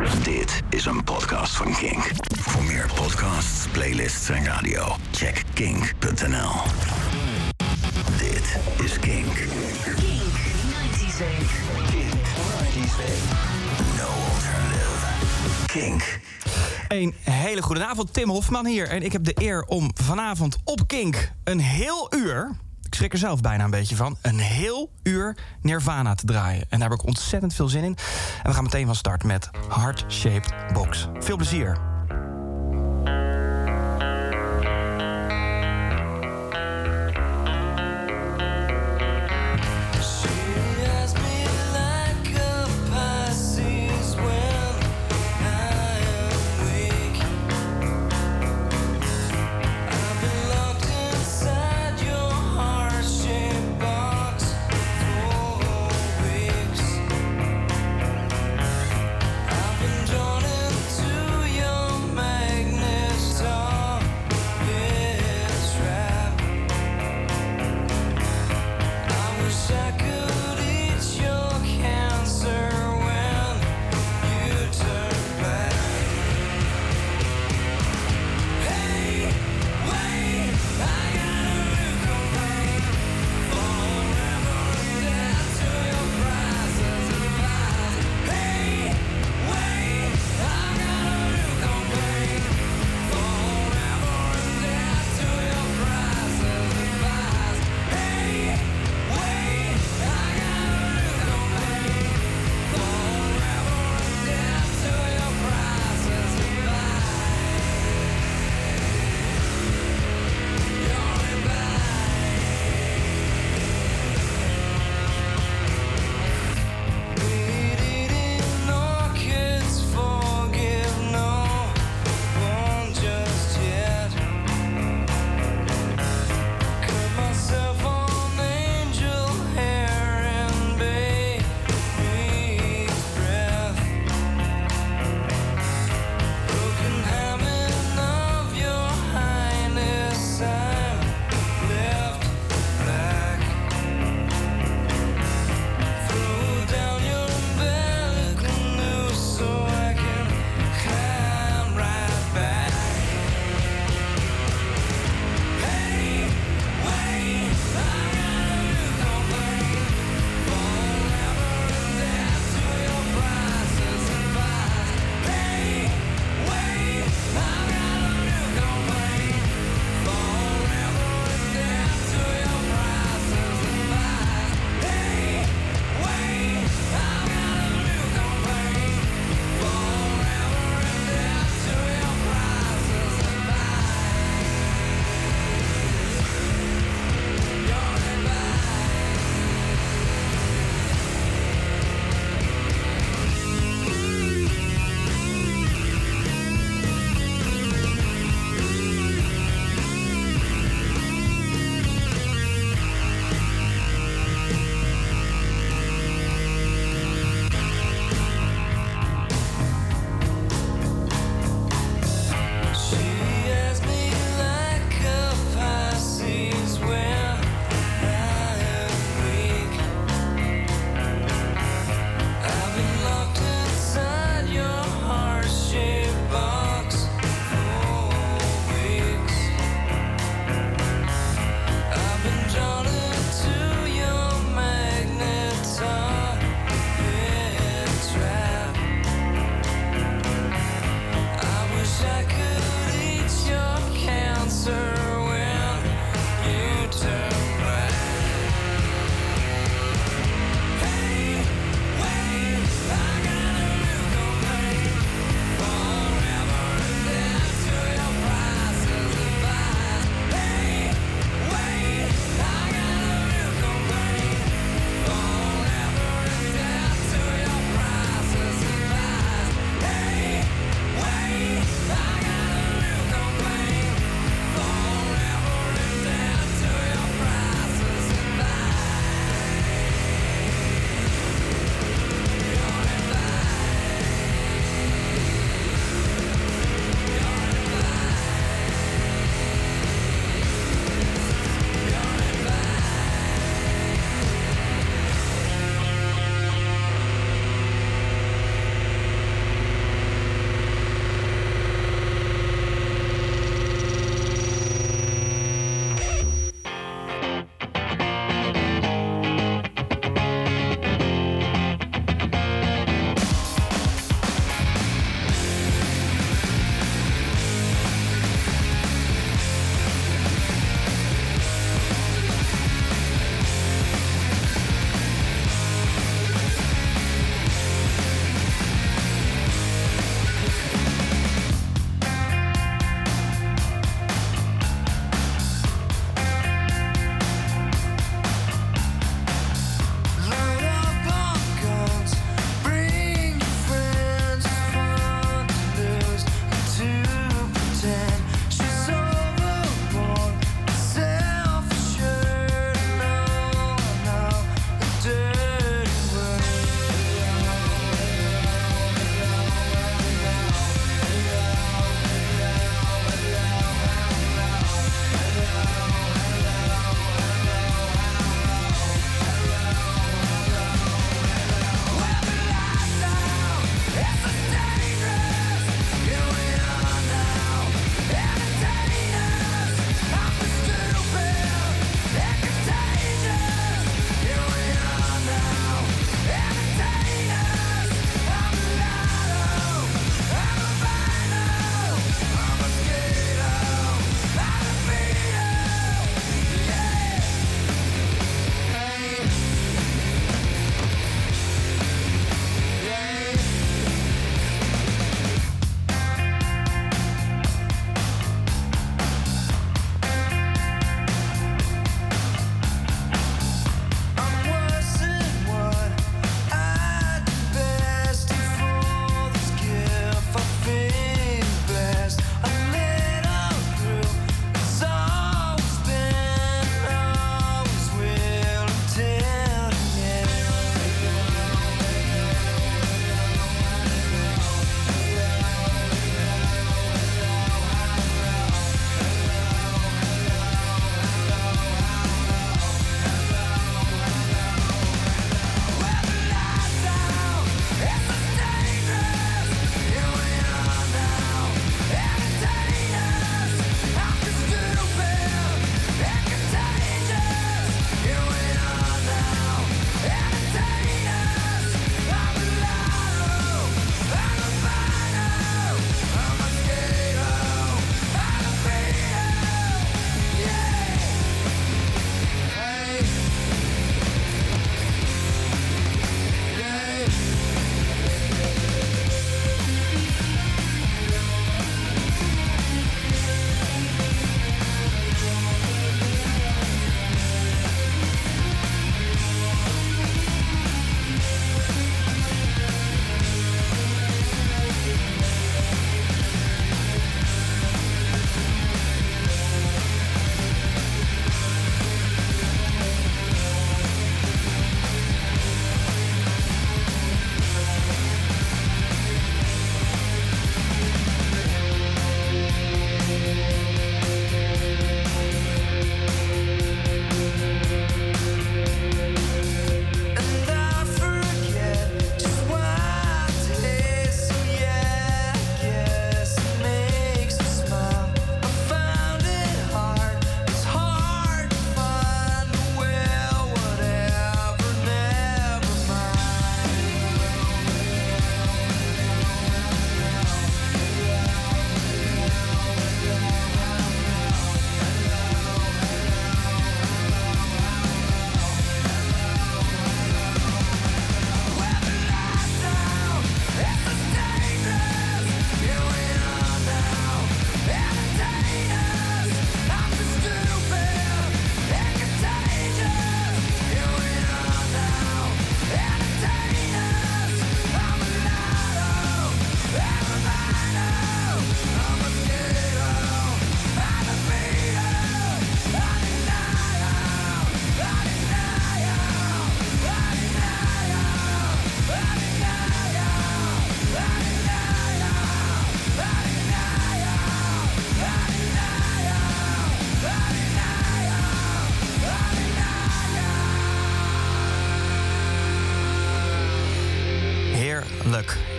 Dit is een podcast van Kink. Voor meer podcasts, playlists en radio, check kink.nl. Dit is Kink. Kink 90s Kink 90s No alternative. Kink. Een hele goede avond, Tim Hofman hier. En ik heb de eer om vanavond op Kink een heel uur... ik schrik er zelf bijna een beetje van... een heel uur Nirvana te draaien. En daar heb ik ontzettend veel zin in. En we gaan meteen van start met Heart Shaped Box. Veel plezier.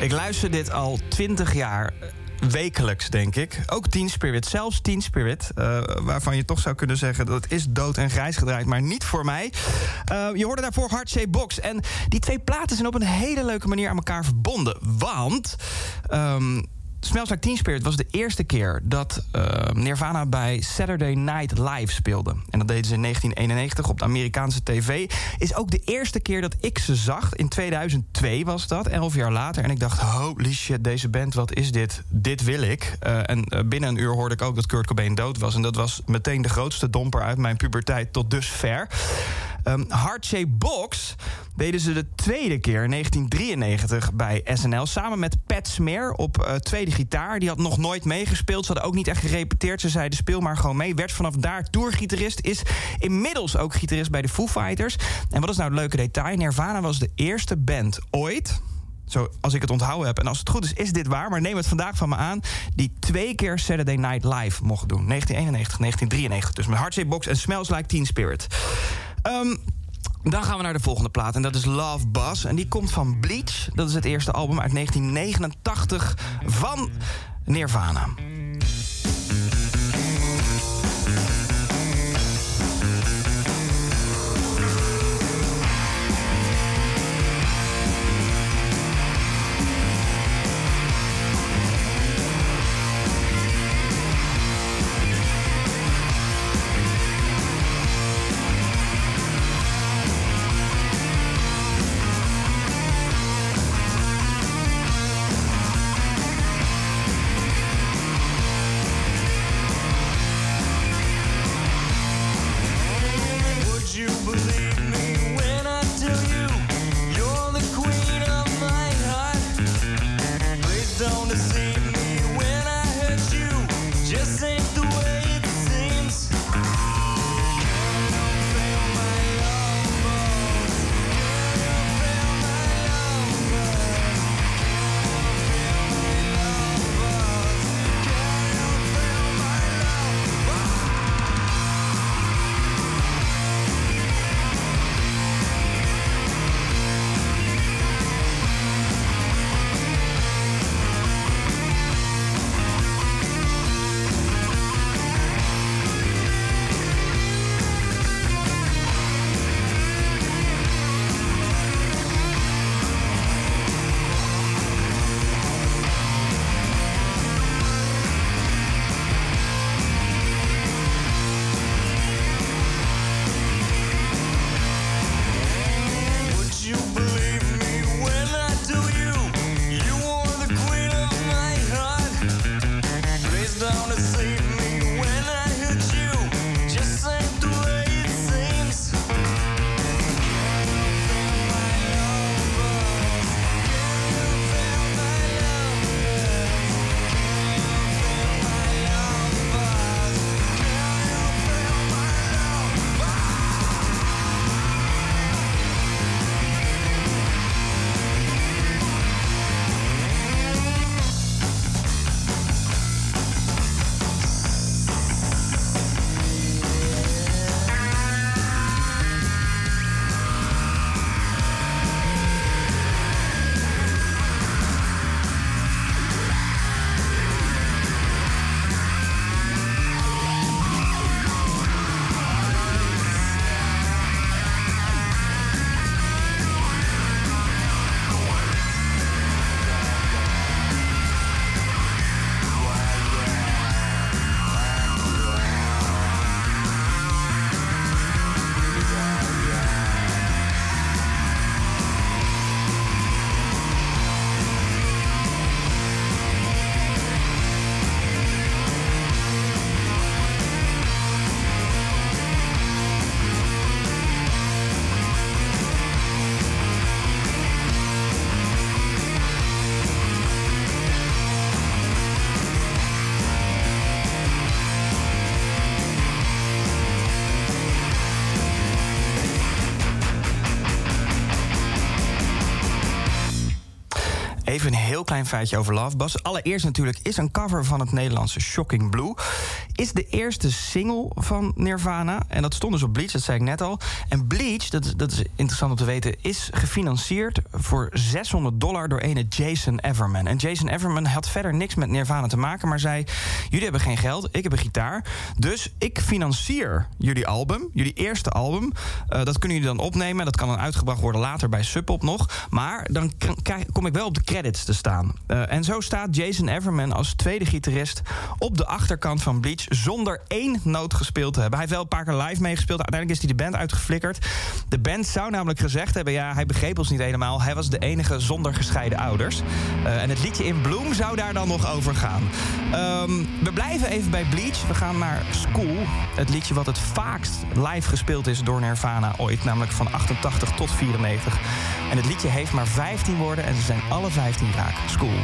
Ik luister dit al twintig jaar wekelijks, denk ik. Ook Teen Spirit, zelfs Teen Spirit. Uh, waarvan je toch zou kunnen zeggen dat het is dood en grijs gedraaid, maar niet voor mij. Uh, je hoorde daarvoor Hard Shape Box. En die twee platen zijn op een hele leuke manier aan elkaar verbonden. Want. Um, Smells Like Teen Spirit was de eerste keer dat uh, Nirvana bij Saturday Night Live speelde. En dat deden ze in 1991 op de Amerikaanse tv. Is ook de eerste keer dat ik ze zag. In 2002 was dat, elf jaar later. En ik dacht, holy shit, deze band, wat is dit? Dit wil ik. Uh, en uh, binnen een uur hoorde ik ook dat Kurt Cobain dood was. En dat was meteen de grootste domper uit mijn puberteit tot dusver. Um, Heart Shape Box deden ze de tweede keer in 1993 bij SNL. Samen met Pat Smear op uh, tweede gitaar. Die had nog nooit meegespeeld. Ze hadden ook niet echt gerepeteerd. Ze zeiden speel maar gewoon mee. Werd vanaf daar tourgitarist. Is inmiddels ook gitarist bij de Foo Fighters. En wat is nou het leuke detail? Nirvana was de eerste band ooit zo, als ik het onthouden heb. En als het goed is, is dit waar. Maar neem het vandaag van me aan. Die twee keer Saturday Night Live mocht doen. 1991, 1993. Dus met Heart Box en Smells Like Teen Spirit. Um, dan gaan we naar de volgende plaat en dat is Love Buzz. En die komt van Bleach. Dat is het eerste album uit 1989 van Nirvana. Klein feitje over Love Bus. Allereerst natuurlijk is een cover van het Nederlandse Shocking Blue. Is de eerste single van Nirvana. En dat stond dus op Bleach, dat zei ik net al. En Bleach, dat, is- dat is interessant om te weten, is gefinancierd voor 600 dollar door ene Jason Everman. En Jason Everman had verder niks met Nirvana te maken, maar zei: Jullie hebben geen geld, ik heb een gitaar. Dus ik financier jullie album, jullie eerste album. Eh, dat kunnen jullie dan opnemen. Dat kan dan uitgebracht worden later bij Sub Pop nog. Maar dan kom ik wel op de credits te staan. Eh, en zo staat Jason Everman als tweede gitarist op de achterkant van Bleach zonder één noot gespeeld te hebben. Hij heeft wel een paar keer live meegespeeld. Uiteindelijk is hij de band uitgeflikkerd. De band zou namelijk gezegd hebben: ja, hij begreep ons niet helemaal. Hij was de enige zonder gescheiden ouders. Eh, en het liedje In Bloom zou daar dan nog over gaan. Ehm, we blijven even bij Bleach. We gaan naar School. Het liedje wat het vaakst live gespeeld is door Nirvana ooit. Namelijk van 88 tot 94. En het liedje heeft maar 15 woorden en ze zijn alle 15 raak. School.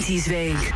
90s Week.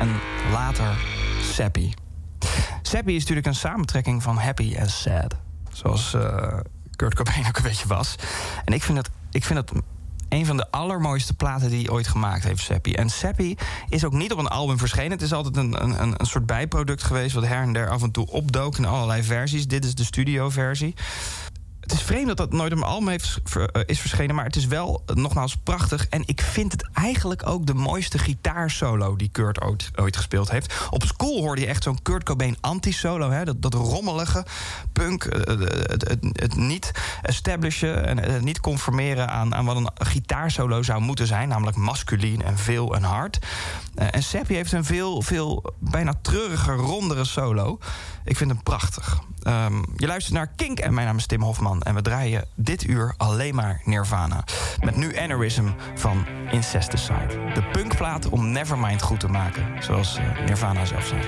En later Sappy. Sappy is natuurlijk een samentrekking van happy en sad. Zoals eh, Kurt Cobain ook een beetje was. En ik vind dat, ik vind dat een van de allermooiste platen die hij ooit gemaakt heeft, Sappy. En Sappy is ook niet op een album verschenen. Het is altijd een, een, een soort bijproduct geweest... wat her en der af en toe opdook in allerlei versies. Dit is de studioversie. Het is vreemd dat dat nooit een album heeft, eh, is verschenen... maar het is wel eh, nogmaals prachtig. En ik vind het eigenlijk ook de mooiste gitaarsolo... die Kurt ooit, ooit gespeeld heeft. Op School hoorde je echt zo'n Kurt Cobain anti-solo. Dat, dat rommelige punk. eh, Het, het, niet establishen en het niet conformeren... Aan, aan wat een gitaarsolo zou moeten zijn. Namelijk masculien en veel en hard. En Seppi heeft een veel, veel bijna treuriger, rondere solo. Ik vind hem prachtig. Ehm, je luistert naar Kink en mijn naam is Tim Hofman. En we draaien dit uur alleen maar Nirvana. Met nu Aneurysm van Incesticide. De punkplaat om Nevermind goed te maken. Zoals eh, Nirvana zelf zei.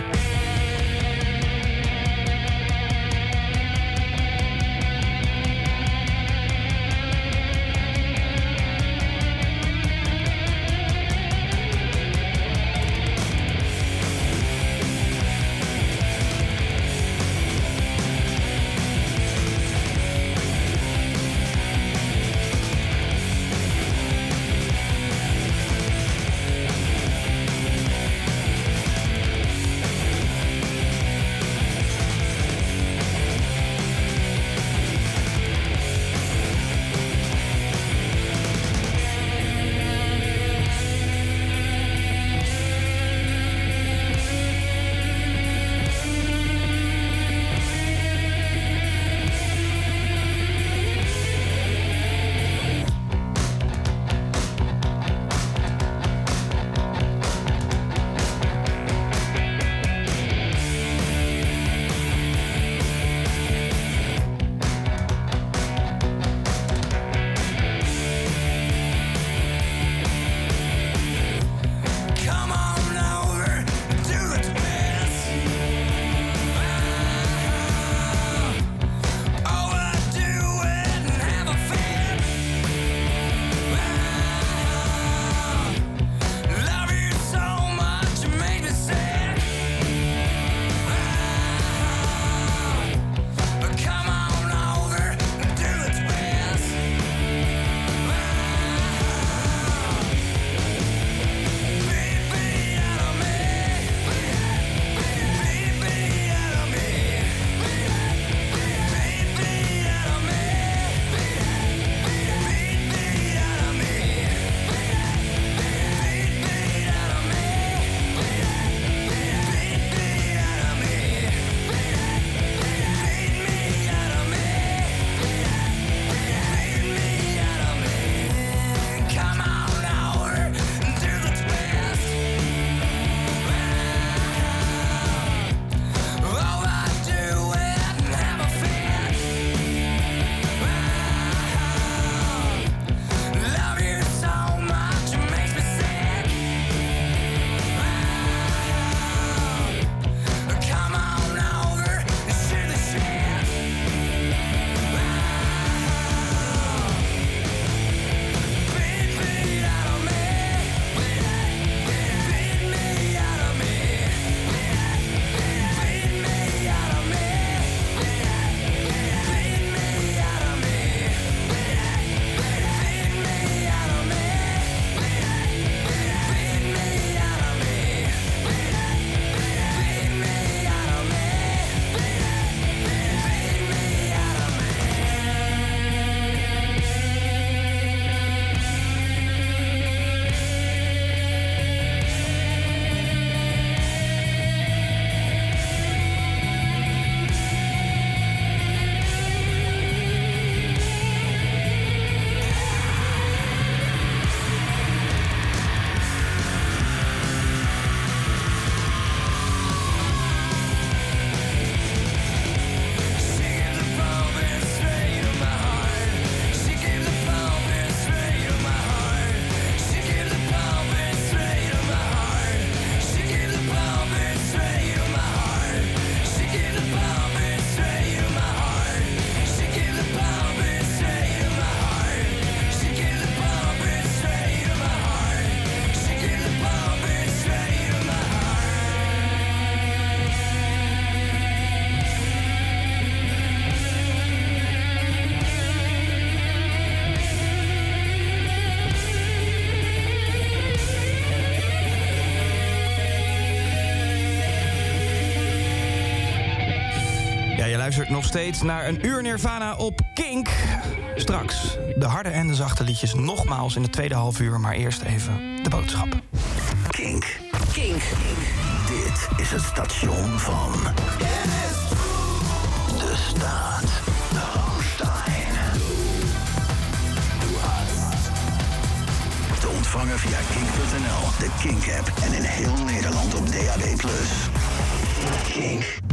nog steeds naar een uur Nirvana op Kink. Straks de harde en de zachte liedjes nogmaals in de tweede half uur, maar eerst even de boodschap. Kink. Kink. Dit is het station van. De staat. Ramstein. Te ontvangen via kink.nl, de Kink-app en in heel Nederland op DAB+. Kink.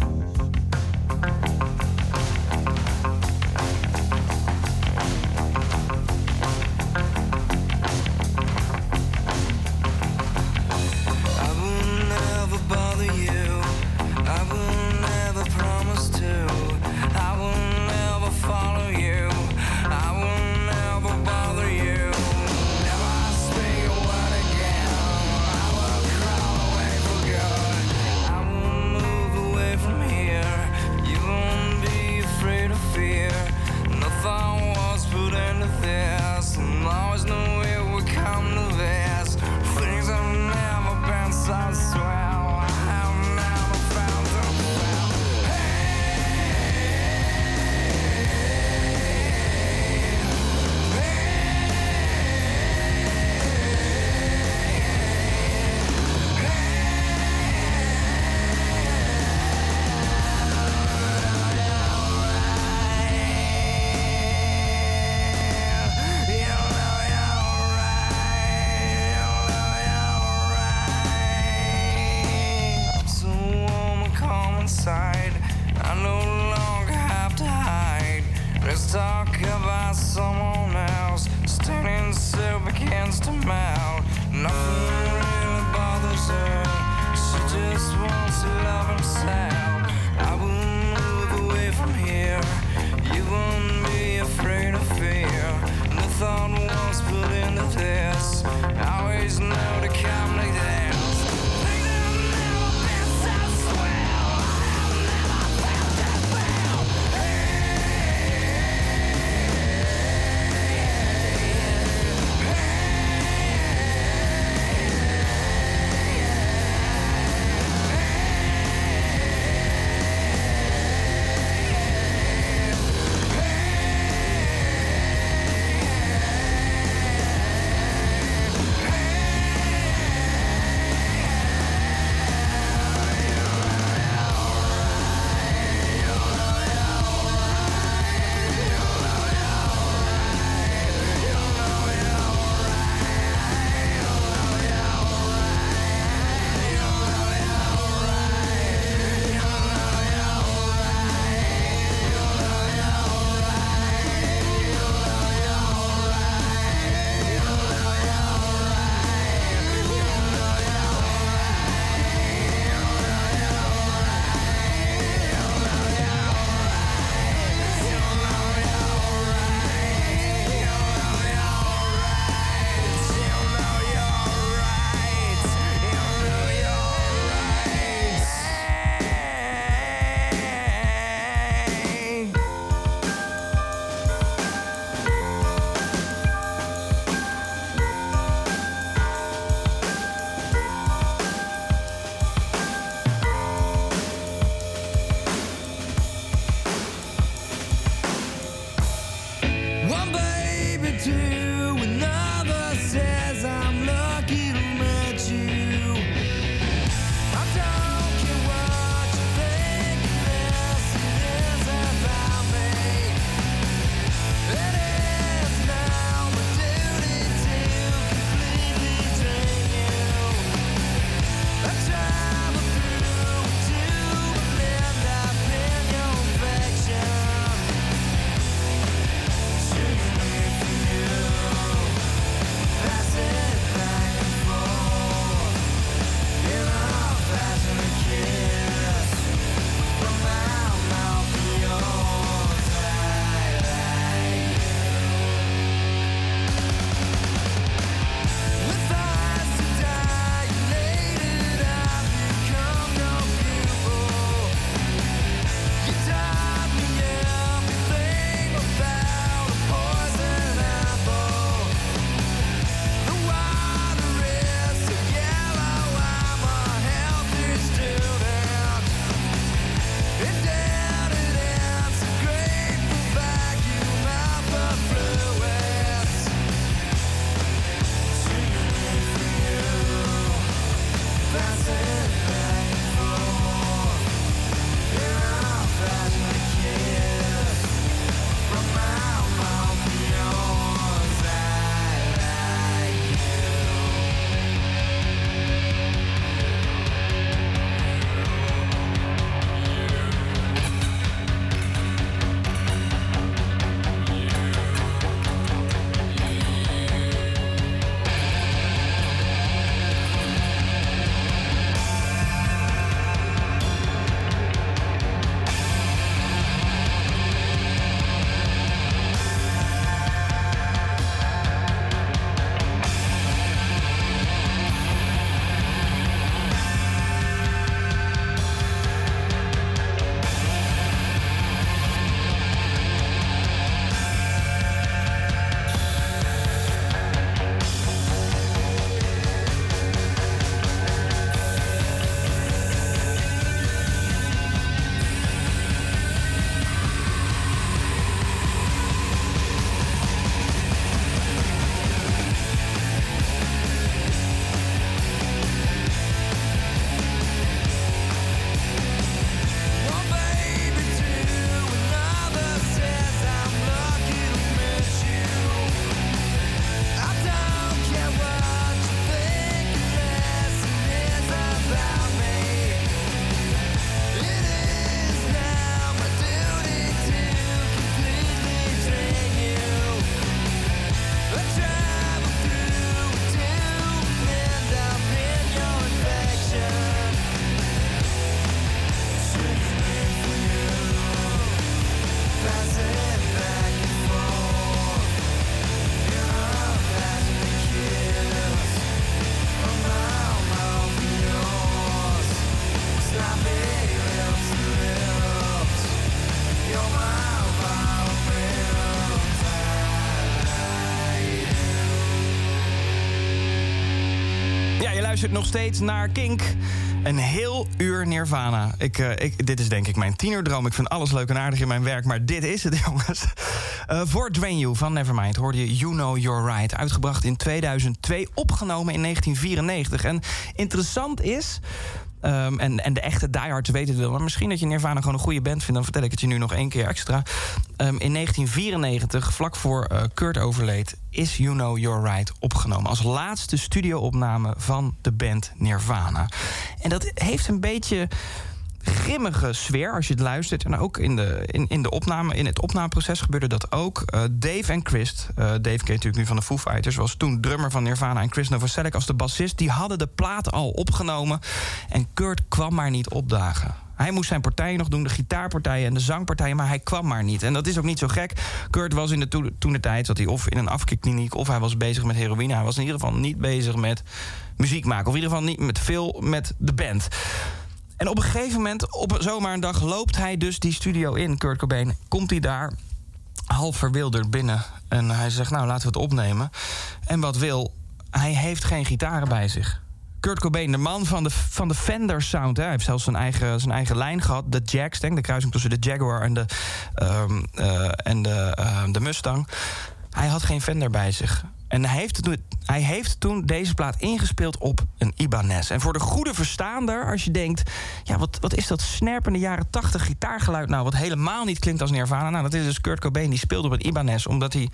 Luistert nog steeds naar Kink. Een heel uur Nirvana. Ik, eh, ik, dit is denk ik mijn tienerdroom. Ik vind alles leuk en aardig in mijn werk, maar dit is het, jongens. Uh, voor Drain You van Nevermind hoorde je You Know You're Right. Uitgebracht in 2002, opgenomen in 1994. En interessant is... Um, en, en de echte diehards weten het wel. Maar misschien dat je Nirvana gewoon een goede band vindt... dan vertel ik het je nu nog één keer extra. Um, in 1994, vlak voor uh, Kurt overleed... is You Know You're Right opgenomen. Als laatste studioopname van de band Nirvana. En dat heeft een beetje grimmige sfeer als je het luistert. En ook in, de, in, in, de opname, in het opnameproces gebeurde dat ook. Uh, Dave en Chris, uh, Dave keet natuurlijk nu van de Foo Fighters... was toen drummer van Nirvana en Chris Novoselic als de bassist... die hadden de plaat al opgenomen en Kurt kwam maar niet opdagen. Hij moest zijn partijen nog doen, de gitaarpartijen en de zangpartijen... maar hij kwam maar niet. En dat is ook niet zo gek. Kurt was in de to toen de tijd, zat hij of in een afkikkliniek... of hij was bezig met heroïne. Hij was in ieder geval niet bezig met muziek maken. Of in ieder geval niet met veel met de band. En op een gegeven moment, op zomaar een dag, loopt hij dus die studio in, Kurt Cobain. Komt hij daar half verwilderd binnen. En hij zegt, nou, laten we het opnemen. En wat wil, hij heeft geen gitaren bij zich. Kurt Cobain, de man van de, van de Fender sound. Hè. Hij heeft zelfs zijn eigen, zijn eigen lijn gehad. De Jagstang, de kruising tussen de Jaguar en de, um, uh, en de, uh, de Mustang. Hij had geen Fender bij zich. En hij heeft, toen, hij heeft toen deze plaat ingespeeld op een Ibanez. En voor de goede verstaander, als je denkt... ja, wat, wat is dat snerpende jaren 80 gitaargeluid nou... wat helemaal niet klinkt als Nirvana? Nou, dat is dus Kurt Cobain, die speelde op een Ibanez... omdat hij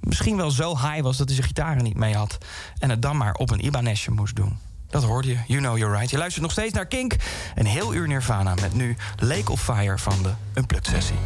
misschien wel zo high was dat hij zijn gitaren niet mee had... en het dan maar op een Ibanezje moest doen. Dat hoorde je, You Know You're Right. Je luistert nog steeds naar Kink. Een heel uur Nirvana met nu Lake of Fire van de Unplugged-sessie.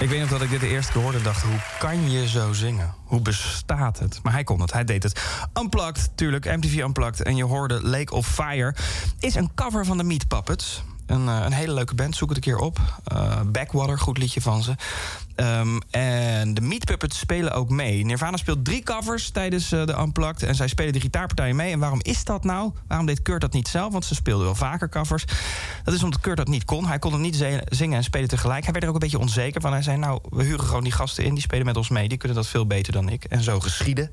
Ik weet nog dat ik dit de eerste hoorde en dacht... hoe kan je zo zingen? Hoe bestaat het? Maar hij kon het, hij deed het. Unplugged, tuurlijk, MTV Unplugged. En je hoorde Lake of Fire. Is een cover van de Meat Puppets. Een, uh, een hele leuke band, zoek het een keer op. Uh, Backwater, goed liedje van ze. Um, en de Meat Puppets spelen ook mee. Nirvana speelt drie covers tijdens uh, de Unplugged. En zij spelen de gitaarpartijen mee. En waarom is dat nou? Waarom deed Kurt dat niet zelf? Want ze speelden wel vaker covers. Dat is omdat Kurt dat niet kon. Hij kon het niet zingen en spelen tegelijk. Hij werd er ook een beetje onzeker van. Hij zei, nou, we huren gewoon die gasten in. Die spelen met ons mee. Die kunnen dat veel beter dan ik. En zo geschieden.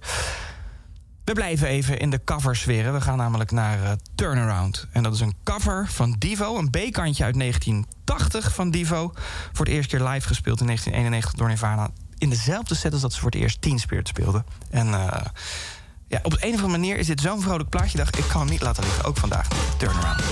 We blijven even in de coversferen. We gaan namelijk naar uh, Turnaround. En dat is een cover van Divo, een B-kantje uit 1980 van Divo. Voor het eerst keer live gespeeld in 1991 door Nirvana. In dezelfde set als dat ze voor het eerst Teen Spirit speelden. En uh, ja, op een of andere manier is dit zo'n vrolijk plaatje. dacht ik kan hem niet laten liggen, ook vandaag. Turnaround.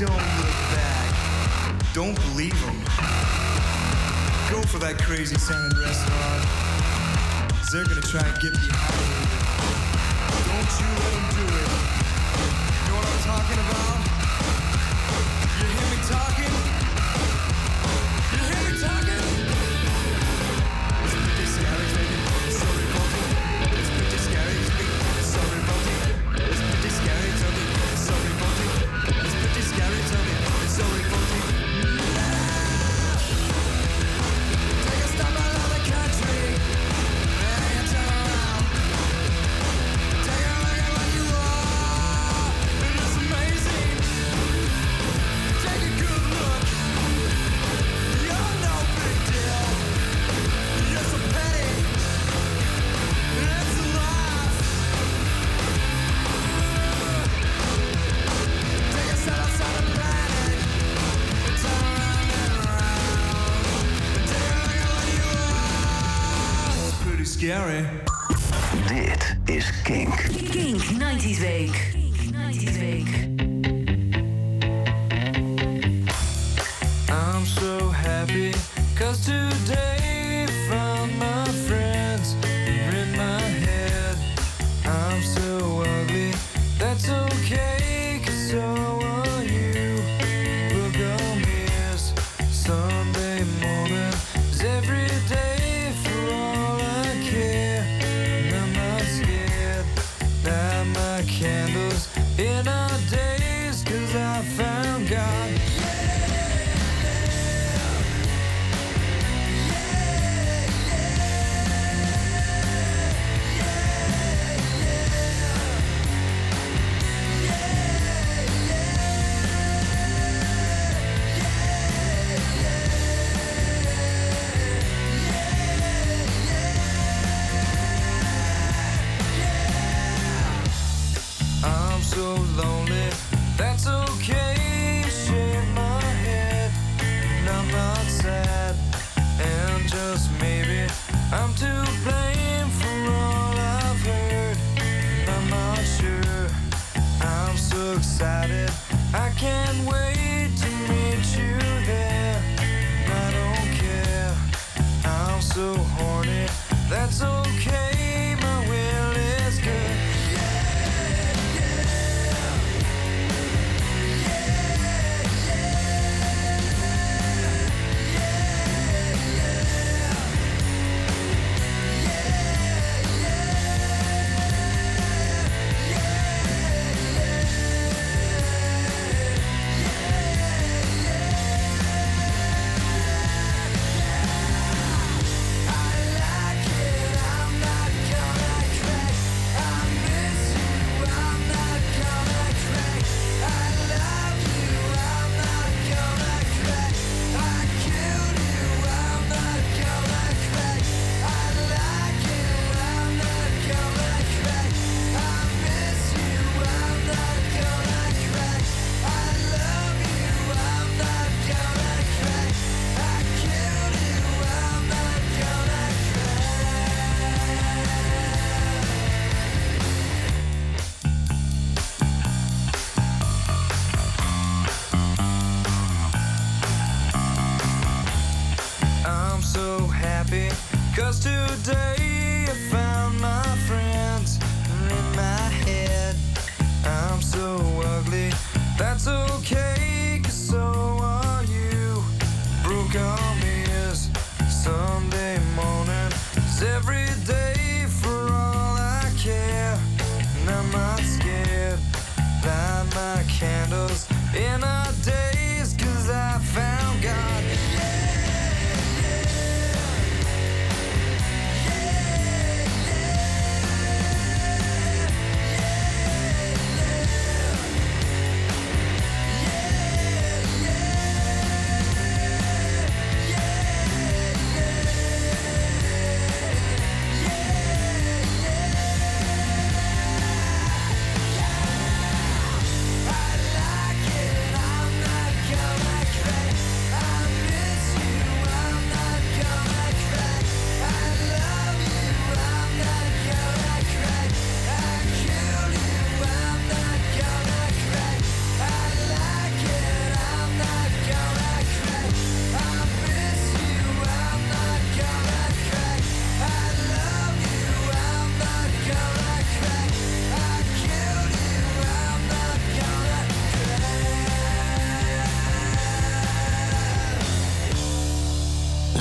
Don't look back. Don't believe them. Go for that crazy sounding restaurant. They're gonna try and get behind you. Don't you let them do it. You know what I'm talking about?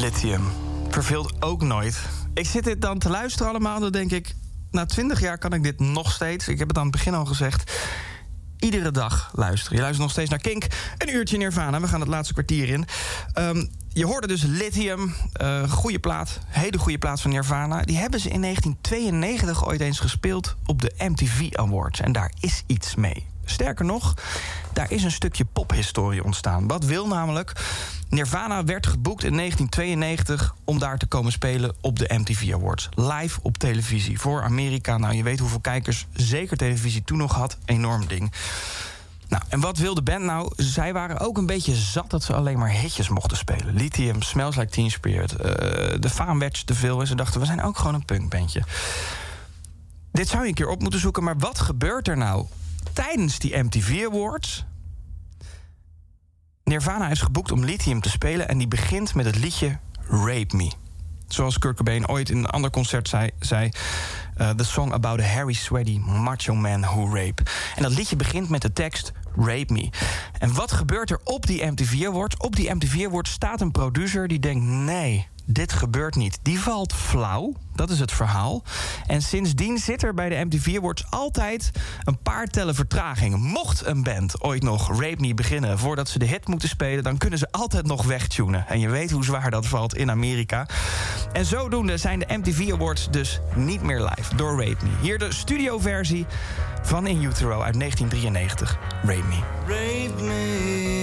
Lithium. Verveelt ook nooit. Ik zit dit dan te luisteren allemaal dan denk ik... na twintig jaar kan ik dit nog steeds. Ik heb het aan het begin al gezegd. Iedere dag luisteren. Je luistert nog steeds naar Kink. Een uurtje Nirvana. We gaan het laatste kwartier in. Ehm, je hoorde dus Lithium. eh goede plaat. Hele goede plaat van Nirvana. Die hebben ze in 1992 ooit eens gespeeld op de MTV Awards. En daar is iets mee. Sterker nog, daar is een stukje pophistorie ontstaan. Wat wil namelijk? Nirvana werd geboekt in 1992 om daar te komen spelen op de MTV Awards. Live op televisie. Voor Amerika, nou je weet hoeveel kijkers zeker televisie toen nog had. Enorm ding. Nou, en wat wil de band nou? Zij waren ook een beetje zat dat ze alleen maar hitjes mochten spelen. Lithium, Smells Like Teen Spirit. eh, de faam werd te veel en ze dachten, we zijn ook gewoon een punkbandje. Dit zou je een keer op moeten zoeken, maar wat gebeurt er nou tijdens die MTV Awards? Nirvana is geboekt om Lithium te spelen en die begint met het liedje Rape Me. Zoals Kurt Cobain ooit in een ander concert zei... zei uh, The song about a hairy, sweaty macho man who rape. En dat liedje begint met de tekst Rape Me. En wat gebeurt er op die MTV Awards? Op die MTV Awards staat een producer die denkt... nee, dit gebeurt niet. Die valt flauw, dat is het verhaal. En sindsdien zit er bij de MTV Awards altijd een paar tellen vertraging. Mocht een band ooit nog Rape Me beginnen voordat ze de hit moeten spelen... dan kunnen ze altijd nog wegtunen. En je weet hoe zwaar dat valt in Amerika. En zodoende zijn de MTV Awards dus niet meer live door Rape Me. Hier de studioversie van In Utero uit 1993. Rape Me. Rape me.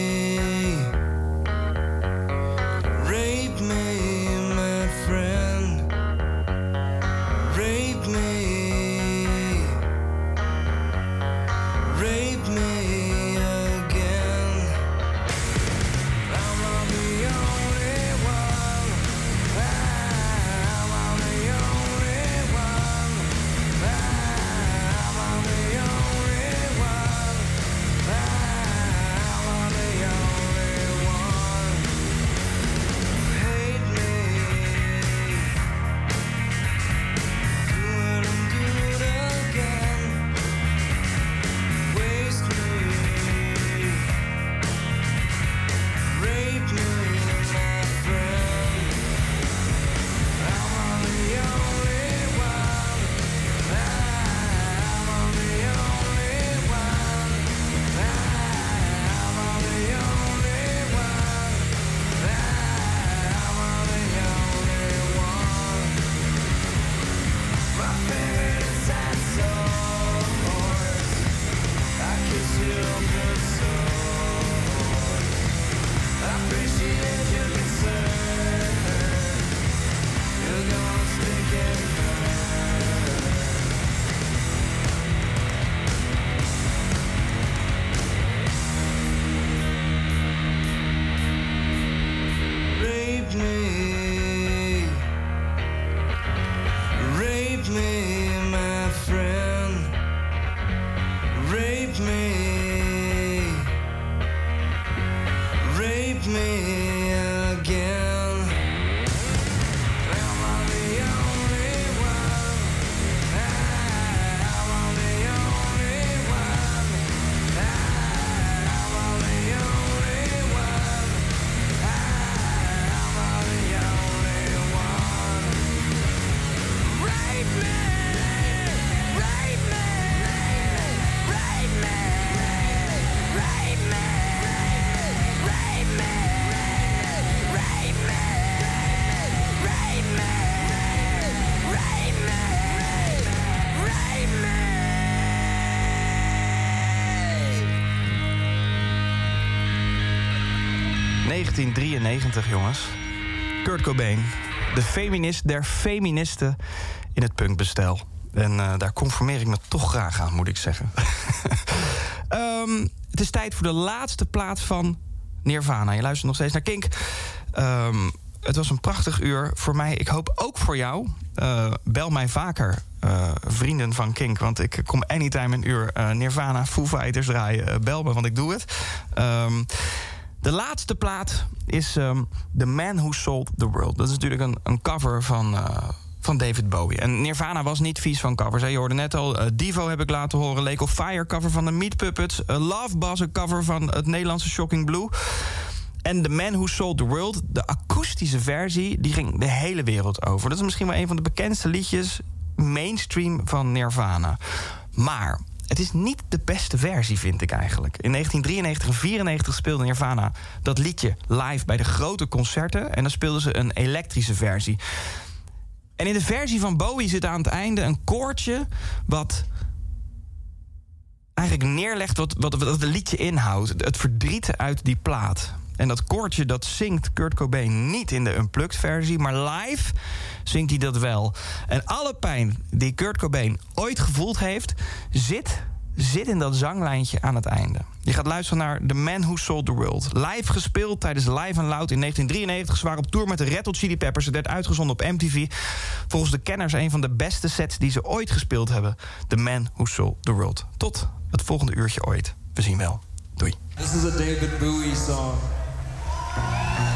1993, jongens. Kurt Cobain, de feminist der feministen in het punkbestel. En eh, daar conformeer ik me toch graag aan, moet ik zeggen. Ehm, het is tijd voor de laatste plaats van Nirvana. Je luistert nog steeds naar Kink. Ehm, het was een prachtig uur voor mij. Ik hoop ook voor jou. Eh, bel mij vaker, eh, vrienden van Kink. Want ik kom anytime een uur Nirvana, Foo Fighters draaien. Bel me, want ik doe het. Ehm, de laatste plaat is ehm, The Man Who Sold the World. Dat is natuurlijk een, een cover van, eh, van David Bowie. En Nirvana was niet vies van covers. Hè. Je hoorde net al, eh, Divo heb ik laten horen. Lake of Fire cover van de Meat Puppets. Uh, Love Buzz een cover van het Nederlandse Shocking Blue. En The Man Who Sold the World, de akoestische versie... die ging de hele wereld over. Dat is misschien wel een van de bekendste liedjes... mainstream van Nirvana. Maar het is niet de beste versie, vind ik eigenlijk. In 1993 en 1994 speelde Nirvana dat liedje live bij de grote concerten... en dan speelden ze een elektrische versie. En in de versie van Bowie zit aan het einde een koortje... wat eigenlijk neerlegt wat, wat, wat het liedje inhoudt. Het verdriet uit die plaat. En dat koortje dat zingt Kurt Cobain niet in de unplugged versie, maar live zingt hij dat wel. En alle pijn die Kurt Cobain ooit gevoeld heeft, zit, zit in dat zanglijntje aan het einde. Je gaat luisteren naar The Man Who Sold the World. Live gespeeld tijdens Live and Loud in 1993. Ze waren op tour met de Red Hot Chili Peppers. Het werd uitgezonden op MTV. Volgens de kenners een van de beste sets die ze ooit gespeeld hebben. The Man Who Sold the World. Tot het volgende uurtje ooit. We zien wel. Doei. This is a David Bowie song. We